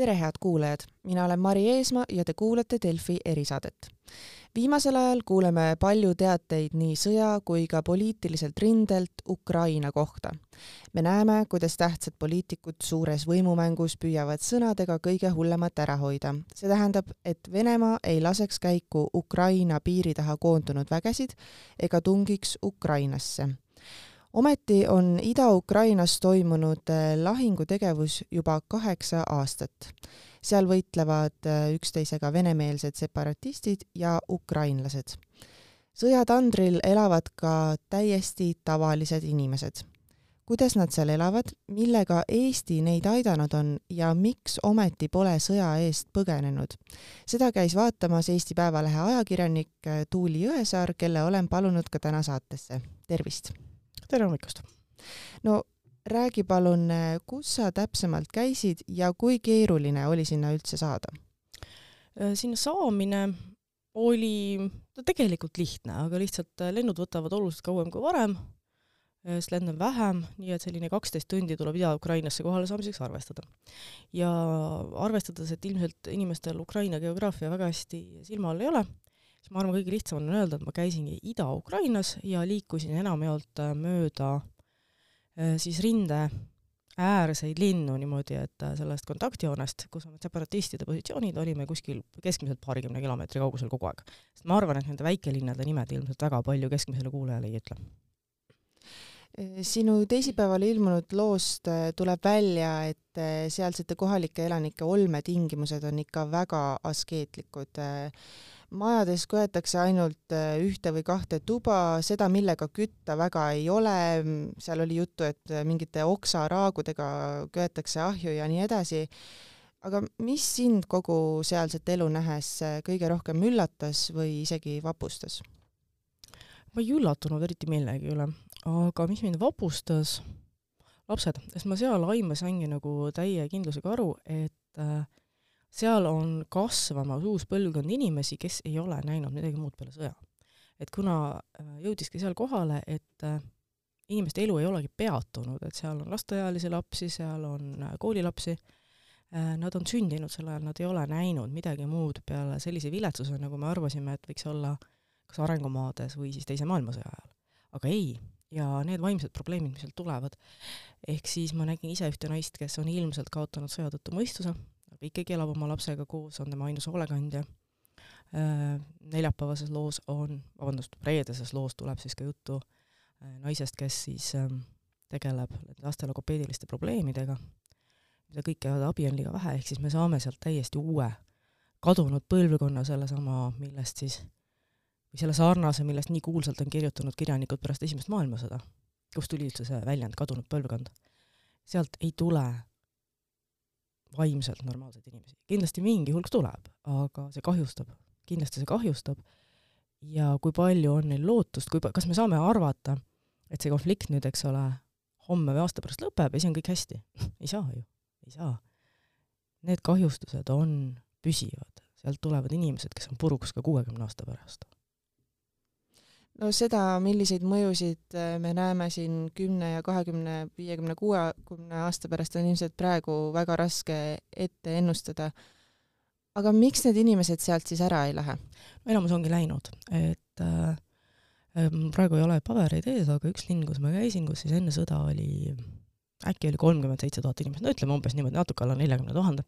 tere, head kuulajad, mina olen Mari Eesmaa ja te kuulate Delfi erisaadet. viimasel ajal kuuleme palju teateid nii sõja kui ka poliitiliselt rindelt Ukraina kohta. me näeme, kuidas tähtsad poliitikud suures võimumängus püüavad sõnadega kõige hullemat ära hoida. see tähendab, et Venemaa ei laseks käiku Ukraina piiri taha koondunud vägesid ega tungiks Ukrainasse ometi on Ida-Ukrainas toimunud äh, lahingutegevus juba kaheksa aastat. seal võitlevad äh, üksteisega venemeelsed separatistid ja ukrainlased. sõjatandril elavad ka täiesti tavalised inimesed. kuidas nad seal elavad, millega Eesti neid aidanud on ja miks ometi pole sõja eest põgenenud? seda käis vaatamas Eesti Päevalehe ajakirjanik äh, Tuuli Jõesaar, kelle olen palunud ka täna saatesse. tervist! Tere hommikust! no räägi palun, kus sa täpsemalt käisid ja kui keeruline oli sinna üldse saada? Äh, sinna saamine oli no tegelikult lihtne, aga lihtsalt äh, lennud võtavad oluliselt kauem kui varem, äh, sest lende on vähem, nii et selline kaksteist tundi tuleb Ida-Ukrainasse kohale saamiseks arvestada. ja arvestades, et ilmselt inimestel Ukraina geograafia väga hästi silma all ei ole, siis ma arvan, kõige lihtsam on öelda, et ma käisingi Ida-Ukrainas ja liikusin enamjaolt äh, mööda äh, siis rinde äärseid linnu niimoodi, et äh, sellest kontaktjoonest, kus on separatistide positsioonid, olime kuskil keskmiselt paarikümne kilomeetri kaugusel kogu aeg. sest ma arvan, et nende väikelinnade nimed ilmselt väga palju keskmisele kuulajale ei ütle sinu teisipäeval ilmunud loost tuleb välja, et sealsete kohalike elanike olmetingimused on ikka väga askeetlikud majades köetakse ainult äh, ühte või kahte tuba, seda, millega kütta, väga ei ole, seal oli juttu, et äh, mingite oksaraagudega köetakse ahju ja nii edasi. aga mis sind kogu sealset elu nähes äh, kõige rohkem üllatas või isegi vapustas? ma ei üllatunud eriti millegi üle, aga mis mind vapustas, lapsed, sest ma seal aimasingi nagu täie kindlusega aru, et äh, seal on kasvamas uus põlvkond inimesi, kes ei ole näinud midagi muud peale sõja. et kuna äh, jõudiski seal kohale, et äh, inimeste elu ei olegi peatunud, et seal on lasteealisi lapsi, seal on äh, koolilapsi, nad on sündinud sel ajal, nad ei ole näinud midagi muud peale sellise viletsuse, nagu me arvasime, et võiks olla kas arengumaades või siis Teise maailmasõja ajal. aga ei, ja need vaimsed probleemid, mis sealt tulevad, ehk siis ma nägin ise ühte naist, kes on ilmselt kaotanud sõja tõttu mõistuse, ikkagi elab oma lapsega koos, on tema ainus hoolekandja. Äh, neljapäevases loos on, vabandust, reedeses loos tuleb siis ka juttu äh, naisest, kes siis ähm, tegeleb laste logopeediliste probleemidega, mida kõik käivad, abi on liiga vähe, ehk siis me saame sealt täiesti uue kadunud põlvkonna, sellesama, millest siis, või selle sarnase, millest nii kuulsalt on kirjutanud kirjanikud pärast Esimest maailmasõda, kust tuli üldse see väljend kadunud põlvkond. sealt ei tule vaimselt normaalseid inimesi. kindlasti mingi hulk tuleb, aga see kahjustab, kindlasti see kahjustab ja kui palju on neil lootust, kui, kas me saame arvata, et see konflikt nüüd, eks ole, homme või aasta pärast lõpeb ja siis on kõik hästi? ei saa ju, ei saa. Need kahjustused on püsivad, sealt tulevad inimesed, kes on puruks ka kuuekümne aasta pärast no seda, milliseid mõjusid äh, me näeme siin kümne ja kahekümne, viiekümne, kuuekümne aasta pärast, on ilmselt praegu väga raske ette ennustada. aga miks need inimesed sealt siis ära ei lähe? enamus ongi läinud, et äh, ähm, praegu ei ole pabereid ees, aga üks linn, kus ma käisin, kus siis enne sõda oli äkki oli kolmkümmend seitse tuhat inimest, no ütleme umbes niimoodi, natuke alla neljakümne tuhande.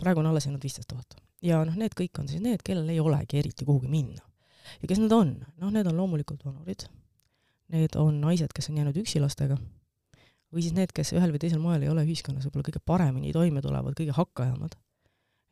praegu on alles jäänud viisteist tuhat. ja noh, need kõik on siis need, kellel ei olegi eriti kuhugi minna ja kes nad on? noh, need on loomulikult vanurid, need on naised, kes on jäänud üksi lastega, või siis need, kes ühel või teisel moel ei ole ühiskonnas võib-olla kõige paremini toime tulevad, kõige hakkajamad.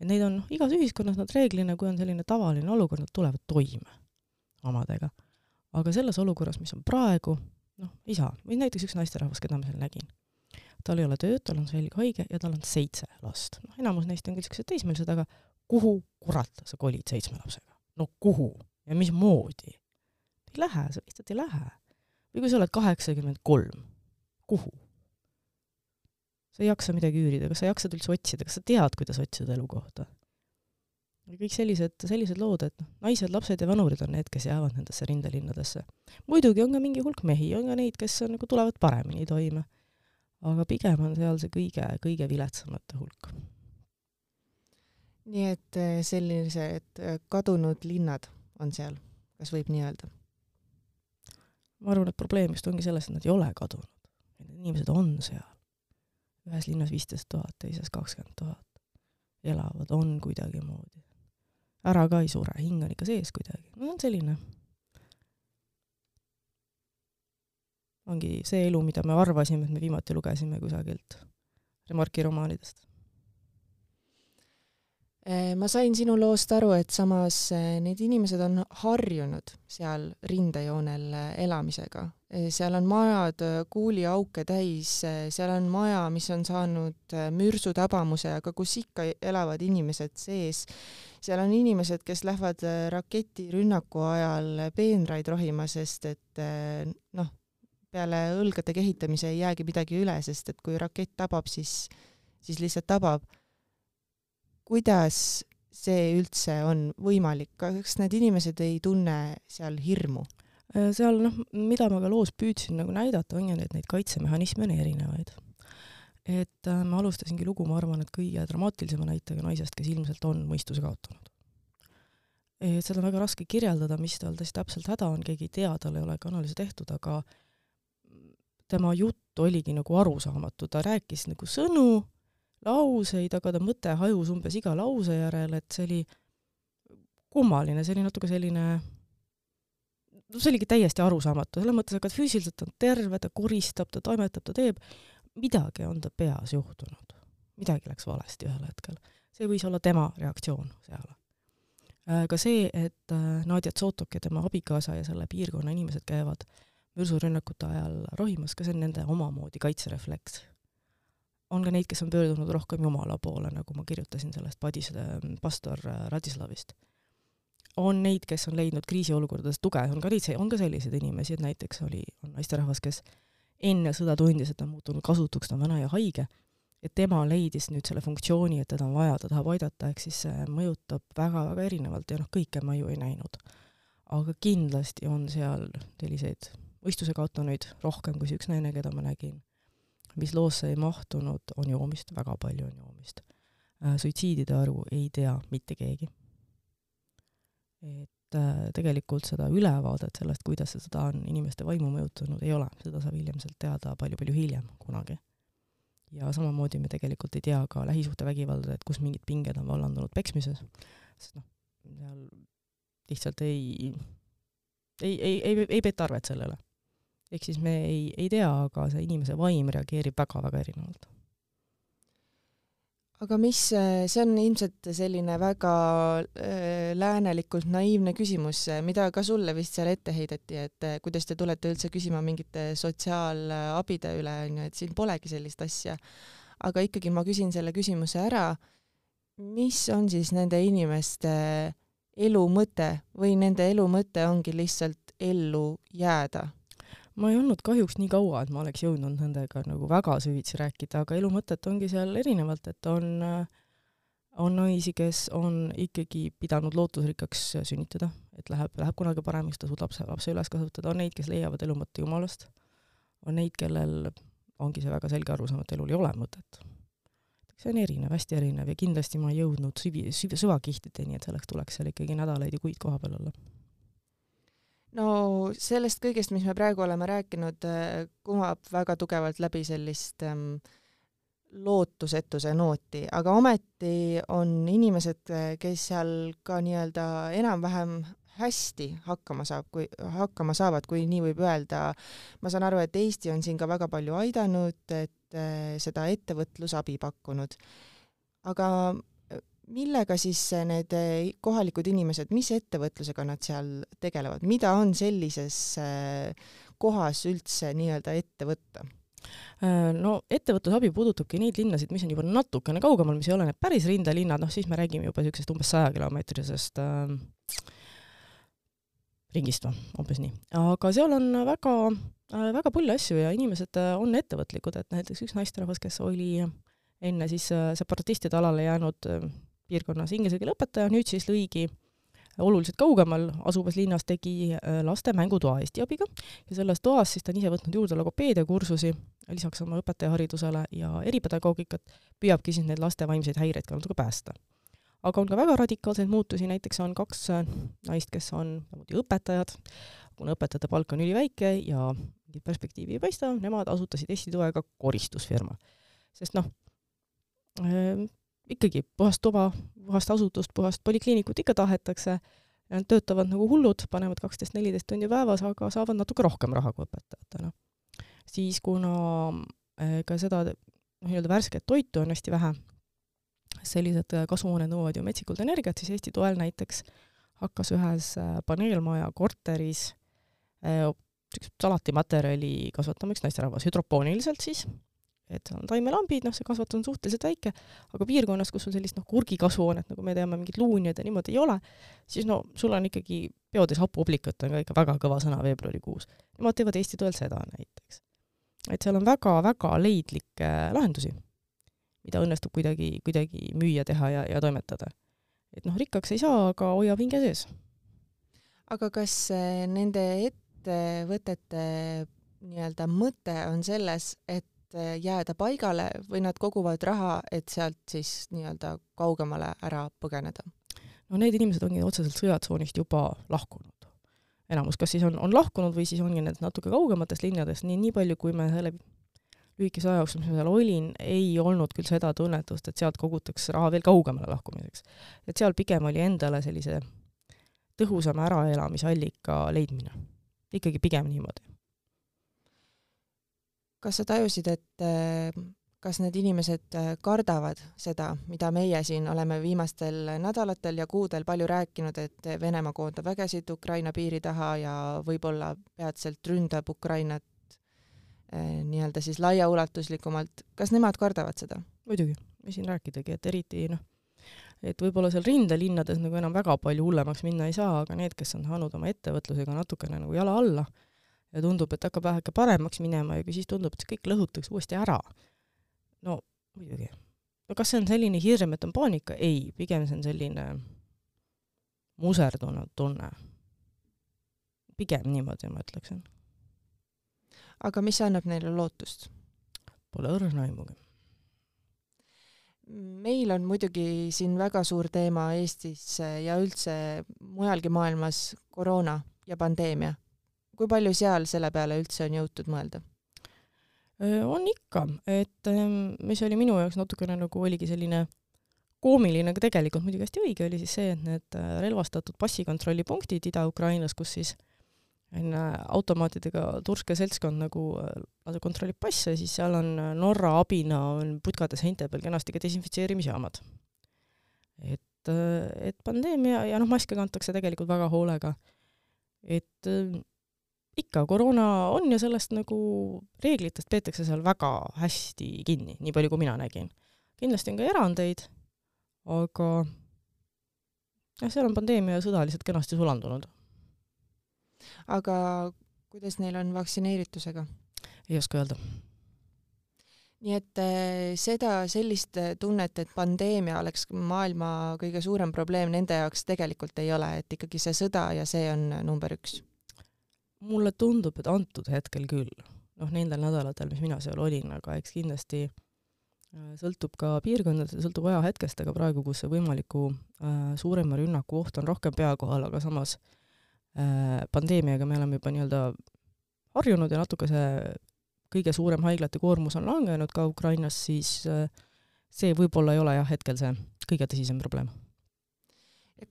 et neid on igas ühiskonnas nad reeglina, kui on selline tavaline olukord, nad tulevad toime omadega. aga selles olukorras, mis on praegu, noh, ei saa. või näiteks üks naisterahvas, keda ma seal nägin. tal ei ole tööd, tal on selge haige ja tal on seitse last. noh, enamus neist on küll niisugused teismelised, aga kuhu kurat sa kolid seitsme lapsega? no kuhu? Ja mismoodi. ei lähe, sa lihtsalt ei lähe. või kui sa oled kaheksakümmend kolm, kuhu? sa ei jaksa midagi üürida, kas sa jaksad üldse otsida, kas sa tead, kuidas otsida elukohta? ja kõik sellised, sellised lood, et noh, naised, lapsed ja vanurid on need, kes jäävad nendesse rindelinnadesse. muidugi on ka mingi hulk mehi, on ka neid, kes on nagu, tulevad paremini toime. aga pigem on seal see kõige, kõige viletsamate hulk nii et äh, sellised äh, kadunud linnad on seal, kas võib nii öelda? ma arvan, et probleem just ongi selles, et nad ei ole kadunud. Need inimesed on seal. ühes linnas viisteist tuhat, teises kakskümmend tuhat. elavad, on kuidagimoodi. ära ka ei sure, hing on ikka sees kuidagi. no on selline. ongi see elu, mida me arvasime, et me viimati lugesime kusagilt Remarki romaanidest ma sain sinu loost aru, et samas äh, need inimesed on harjunud seal rindejoonel äh, elamisega. seal on majad kuuliauke täis, seal on maja, mis on saanud mürsutabamuse, aga kus ikka elavad inimesed sees. seal on inimesed, kes lähevad raketirünnaku ajal peenraid rohima, sest et noh, peale õlgade kehitamise ei jäägi midagi üle, sest et kui rakett tabab, siis, siis lihtsalt tabab kuidas see üldse on võimalik, kas need inimesed ei tunne seal hirmu? Äh, seal noh, mida ma ka loos püüdsin nagu näidata, ongi, et neid kaitsemehhanisme on erinevaid. et äh, ma alustasingi lugu, ma arvan, et kõige dramaatilisema näitega naisest, kes ilmselt on mõistuse kaotanud. et seda on väga raske kirjeldada, mis tal tõesti täpselt häda on, keegi ei tea, tal ei ole ka analüüse tehtud, aga tema jutt oligi nagu arusaamatu, ta rääkis nagu sõnu lauseid, aga ta mõte hajus umbes iga lause järel, et see oli kummaline, see oli natuke selline no see oligi täiesti arusaamatu, selles mõttes, et füüsiliselt on terve, ta koristab, ta toimetab, ta teeb, midagi on ta peas juhtunud. midagi läks valesti ühel hetkel. see võis olla tema reaktsioon seal. Äh, ka see, et äh, Nadja Tsotok ja tema abikaasa ja selle piirkonna inimesed käivad mürsurünnakute ajal rohimas, ka see on nende omamoodi kaitserefleks on ka neid, kes on pöördunud rohkem Jumala poole, nagu ma kirjutasin sellest Padis pastor äh, Radislavist. on neid, kes on leidnud kriisiolukordades tuge, on ka neid, on ka selliseid inimesi, et näiteks oli, on naisterahvas, kes enne sõda tundis, et ta on muutunud kasutuks, ta on vana ja haige, et tema leidis nüüd selle funktsiooni, et teda on vaja, ta tahab aidata, ehk siis see mõjutab väga-väga erinevalt ja noh, kõike ma ju ei näinud. aga kindlasti on seal selliseid mõistuse kaotanuid rohkem kui see üks naine, keda ma nägin mis loosse ei mahtunud, on joomist, väga palju on joomist. Äh, suitsiidide arvu ei tea mitte keegi. et äh, tegelikult seda ülevaadet sellest, kuidas see sõda on inimeste vaimu mõjutanud, ei ole, seda saab ilmselt teada palju-palju hiljem kunagi. ja samamoodi me tegelikult ei tea ka lähisuhtevägivalda, et kus mingid pinged on vallandunud peksmises, sest noh, seal lihtsalt ei, ei, ei, ei, ei peeta arvet sellele ehk siis me ei, ei tea, aga see inimese vaim reageerib väga-väga erinevalt. aga mis, see on ilmselt selline väga äh, läänelikult naiivne küsimus, mida ka sulle vist seal ette heideti, et äh, kuidas te tulete üldse küsima mingite sotsiaalabide üle, onju, et siin polegi sellist asja. aga ikkagi ma küsin selle küsimuse ära, mis on siis nende inimeste elu mõte või nende elu mõte ongi lihtsalt ellu jääda ma ei olnud kahjuks nii kaua, et ma oleks jõudnud nendega nagu väga süvitsi rääkida, aga elu mõtet ongi seal erinevalt, et on, on naisi, kes on ikkagi pidanud lootusrikkaks sünnitada, et läheb, läheb kunagi paremaks, ta suudab lapse, lapse üles kasvatada, on neid, kes leiavad elu mõtte Jumalast, on neid, kellel ongi see väga selge arusaam, et elul ei ole mõtet. see on erinev, hästi erinev ja kindlasti ma ei jõudnud süvi, süv-, süvakihtideni, et selleks tuleks seal ikkagi nädalaid ja kuid kohapeal olla no sellest kõigest, mis me praegu oleme rääkinud, äh, kumab väga tugevalt läbi sellist ähm, lootusetuse nooti, aga ometi on inimesed, äh, kes seal ka nii-öelda enam-vähem hästi hakkama saab, kui hakkama saavad, kui nii võib öelda. ma saan aru, et Eesti on siin ka väga palju aidanud, et äh, seda ettevõtlusabi pakkunud. aga millega siis need eh, kohalikud inimesed, mis ettevõtlusega nad seal tegelevad, mida on sellises eh, kohas üldse nii-öelda ette võtta? Äh, no ettevõtlusabi puudutabki neid linnasid, mis on juba natukene kaugemal, mis ei ole need päris rindelinnad, noh siis me räägime juba niisugusest umbes sajakilomeetrisest äh, ringist või, umbes nii. aga seal on väga äh,, väga palju asju ja inimesed äh, on ettevõtlikud, et näiteks üks naisterahvas, kes oli enne siis äh, separatistide alale jäänud piirkonnas inglise keele õpetaja, nüüd siis lõigi oluliselt kaugemal asuvas linnas tegi äh, laste mängutoa Eesti abiga ja selles toas siis ta on ise võtnud juurde logopeediakursusi lisaks oma õpetajaharidusele ja eripedagoogikat, püüabki siis neid laste vaimseid häireid ka natuke päästa. aga on ka väga radikaalseid muutusi, näiteks on kaks äh, naist, kes on samuti õpetajad, kuna õpetajate palk on üliväike ja mingit perspektiivi ei paista, nemad asutasid Eesti toega koristusfirma. sest noh äh,, ikkagi puhast tuba, puhast asutust, puhast polikliinikut ikka tahetakse, nad töötavad nagu hullud, panevad kaksteist, neliteist tundi päevas, aga saavad natuke rohkem raha kui õpetajatena. siis kuna äh, ka seda noh, nii-öelda värsket toitu on hästi vähe, sellised äh, kasvuhooned nõuavad ju metsikult energiat, siis Eesti toel näiteks hakkas ühes äh, paneelmaja korteris niisugust salatimaterjali kasvatama üks naisterahvas, hüdropooniliselt siis, et seal on taimelambid, noh, see kasvatus on suhteliselt väike, aga piirkonnas, kus sul sellist noh, kurgikasvuhoonet, nagu me teame, mingid luunjad ja niimoodi ei ole, siis no sul on ikkagi peodes hapuoblikat on ka ikka väga kõva sõna veebruarikuus. Nemad teevad Eesti toel seda näiteks. et seal on väga-väga leidlikke lahendusi mida õnnestub kuidagi, kuidagi müüa, teha ja, ja toimetada. et noh, rikkaks ei saa, aga hoiab hinge sees. aga kas eh, nende ettevõtete nii-öelda mõte on selles, et jääda paigale või nad koguvad raha, et sealt siis nii-öelda kaugemale ära põgeneda? no need inimesed ongi otseselt sõjatsoonist juba lahkunud. enamus kas siis on, on lahkunud või siis ongi need natuke kaugematest linnadest, nii, nii palju, kui me selle lühikese aja jooksul, mis ma seal olin, ei olnud küll seda tunnetust, et sealt kogutakse raha veel kaugemale lahkumiseks. et seal pigem oli endale sellise tõhusama äraelamisallika leidmine. ikkagi pigem niimoodi. Kas sa tajusid, et äh, kas need inimesed äh, kardavad seda, mida meie siin oleme viimastel nädalatel ja kuudel palju rääkinud, et Venemaa koondab vägesid Ukraina piiri taha ja võib-olla peatselt ründab Ukrainat Eh, nii-öelda siis laiaulatuslikumalt, kas nemad kardavad seda? muidugi, võin siin rääkidagi, et eriti noh, et võib-olla seal rindelinnades nagu enam väga palju hullemaks minna ei saa, aga need, kes on saanud oma ettevõtlusega natukene nagu jala alla ja tundub, et hakkab väheke paremaks minema ja kui siis tundub, et see kõik lõhutakse uuesti ära, no muidugi. no kas see on selline hirm, et on paanika? ei, pigem see on selline muserdunud tunne. pigem niimoodi ma ütleksin aga mis annab neile lootust? Pole õrna aimugi. meil on muidugi siin väga suur teema Eestis ja üldse mujalgi maailmas koroona ja pandeemia. Kui palju seal selle peale üldse on jõutud mõelda? on ikka, et mis oli minu jaoks natukene nagu oligi selline koomiline, aga tegelikult muidugi hästi õige, oli siis see, et need relvastatud passikontrollipunktid Ida-Ukrainas, kus siis on automaatidega turske seltskond nagu äh, kontrollib passe, siis seal on äh, Norra abina on putkade seinte peal kenasti ka desinfitseerimisjaamad. et, äh, et pandeemia ja noh, maske kantakse tegelikult väga hoolega. et ikka, koroona on ja sellest nagu reeglitest peetakse seal väga hästi kinni, nii palju kui mina nägin. kindlasti on ka erandeid, aga jah, seal on pandeemia ja sõda lihtsalt kenasti sulandunud aga kuidas neil on vaktsineeritusega? ei oska öelda. nii et äh, seda, sellist tunnet, et pandeemia oleks maailma kõige suurem probleem, nende jaoks tegelikult ei ole, et ikkagi see sõda ja see on number üks? Mulle tundub, et antud hetkel küll. noh, nendel nädalatel, mis mina seal olin, aga eks kindlasti äh, sõltub ka piirkondadest, sõltub ajahetkest, aga praegu, kus see võimaliku äh, suurema rünnaku oht on rohkem pea kohal, aga samas äh, pandeemiaga me oleme juba nii-öelda harjunud ja natuke see kõige suurem haiglate koormus on langenud ka Ukrainas, siis äh, see võib-olla ei ole jah, hetkel see kõige tõsisem probleem.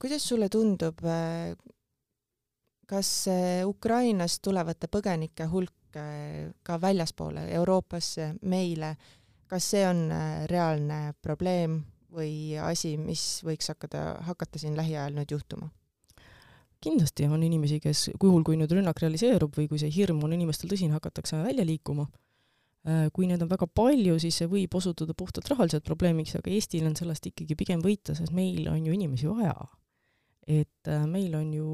kuidas sulle tundub, äh, kas Ukrainast tulevate põgenike hulk ka väljaspoole Euroopasse, meile, kas see on reaalne probleem või asi, mis võiks hakata, hakata siin lähiajal nüüd juhtuma? kindlasti on inimesi, kes juhul, kui nüüd rünnak realiseerub või kui see hirm on inimestel tõsine, hakatakse välja liikuma. Kui neid on väga palju, siis see võib osutuda puhtalt rahaliselt probleemiks, aga Eestil on sellest ikkagi pigem võita, sest meil on ju inimesi vaja. Et äh, meil on ju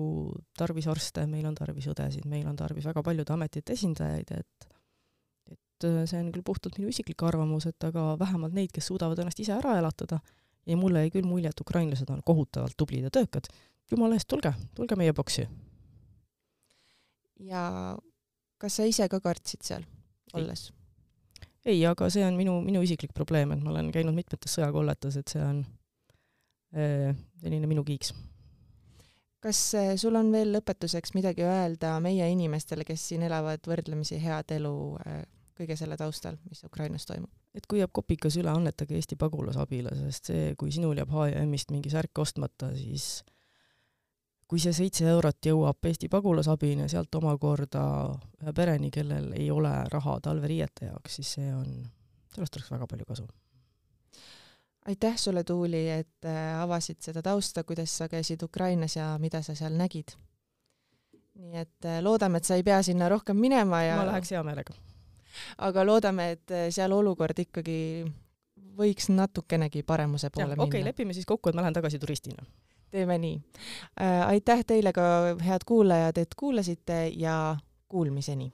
tarvis arste, meil on tarvis õdesid, meil on tarvis väga paljude ametite esindajaid, et et äh, see on küll puhtalt minu isiklik arvamus, et aga vähemalt neid, kes suudavad ennast ise ära elatada, ja mulle jäi küll mulje, et ukrainlased on kohutavalt tublid ja töökad, jumala eest, tulge, tulge meie boksi. ja kas sa ise ka kartsid seal olles? ei, aga see on minu, minu isiklik probleem, et ma olen käinud mitmetes sõjakolletes, et see on selline minu kiiks. Kas äh, sul on veel lõpetuseks midagi öelda meie inimestele, kes siin elavad võrdlemisi head elu äh, kõige selle taustal, mis Ukrainas toimub? et kui jääb kopikas üle, annetage Eesti pagulasabile, sest see, kui sinul jääb H&M-ist mingi särk ostmata, siis kui see seitse eurot jõuab Eesti pagulasabini ja sealt omakorda ühe pereni, kellel ei ole raha talveriiete jaoks, siis see on, sellest oleks väga palju kasu aitäh sulle, Tuuli, et äh, avasid seda tausta, kuidas sa käisid Ukrainas ja mida sa seal nägid. nii et äh, loodame, et sa ei pea sinna rohkem minema ja ma läheks hea meelega. aga loodame, et äh, seal olukord ikkagi võiks natukenegi paremuse poole ja, minna. okei okay,, lepime siis kokku, et ma lähen tagasi turistina. teeme nii äh,. aitäh teile ka, head kuulajad, et kuulasite ja kuulmiseni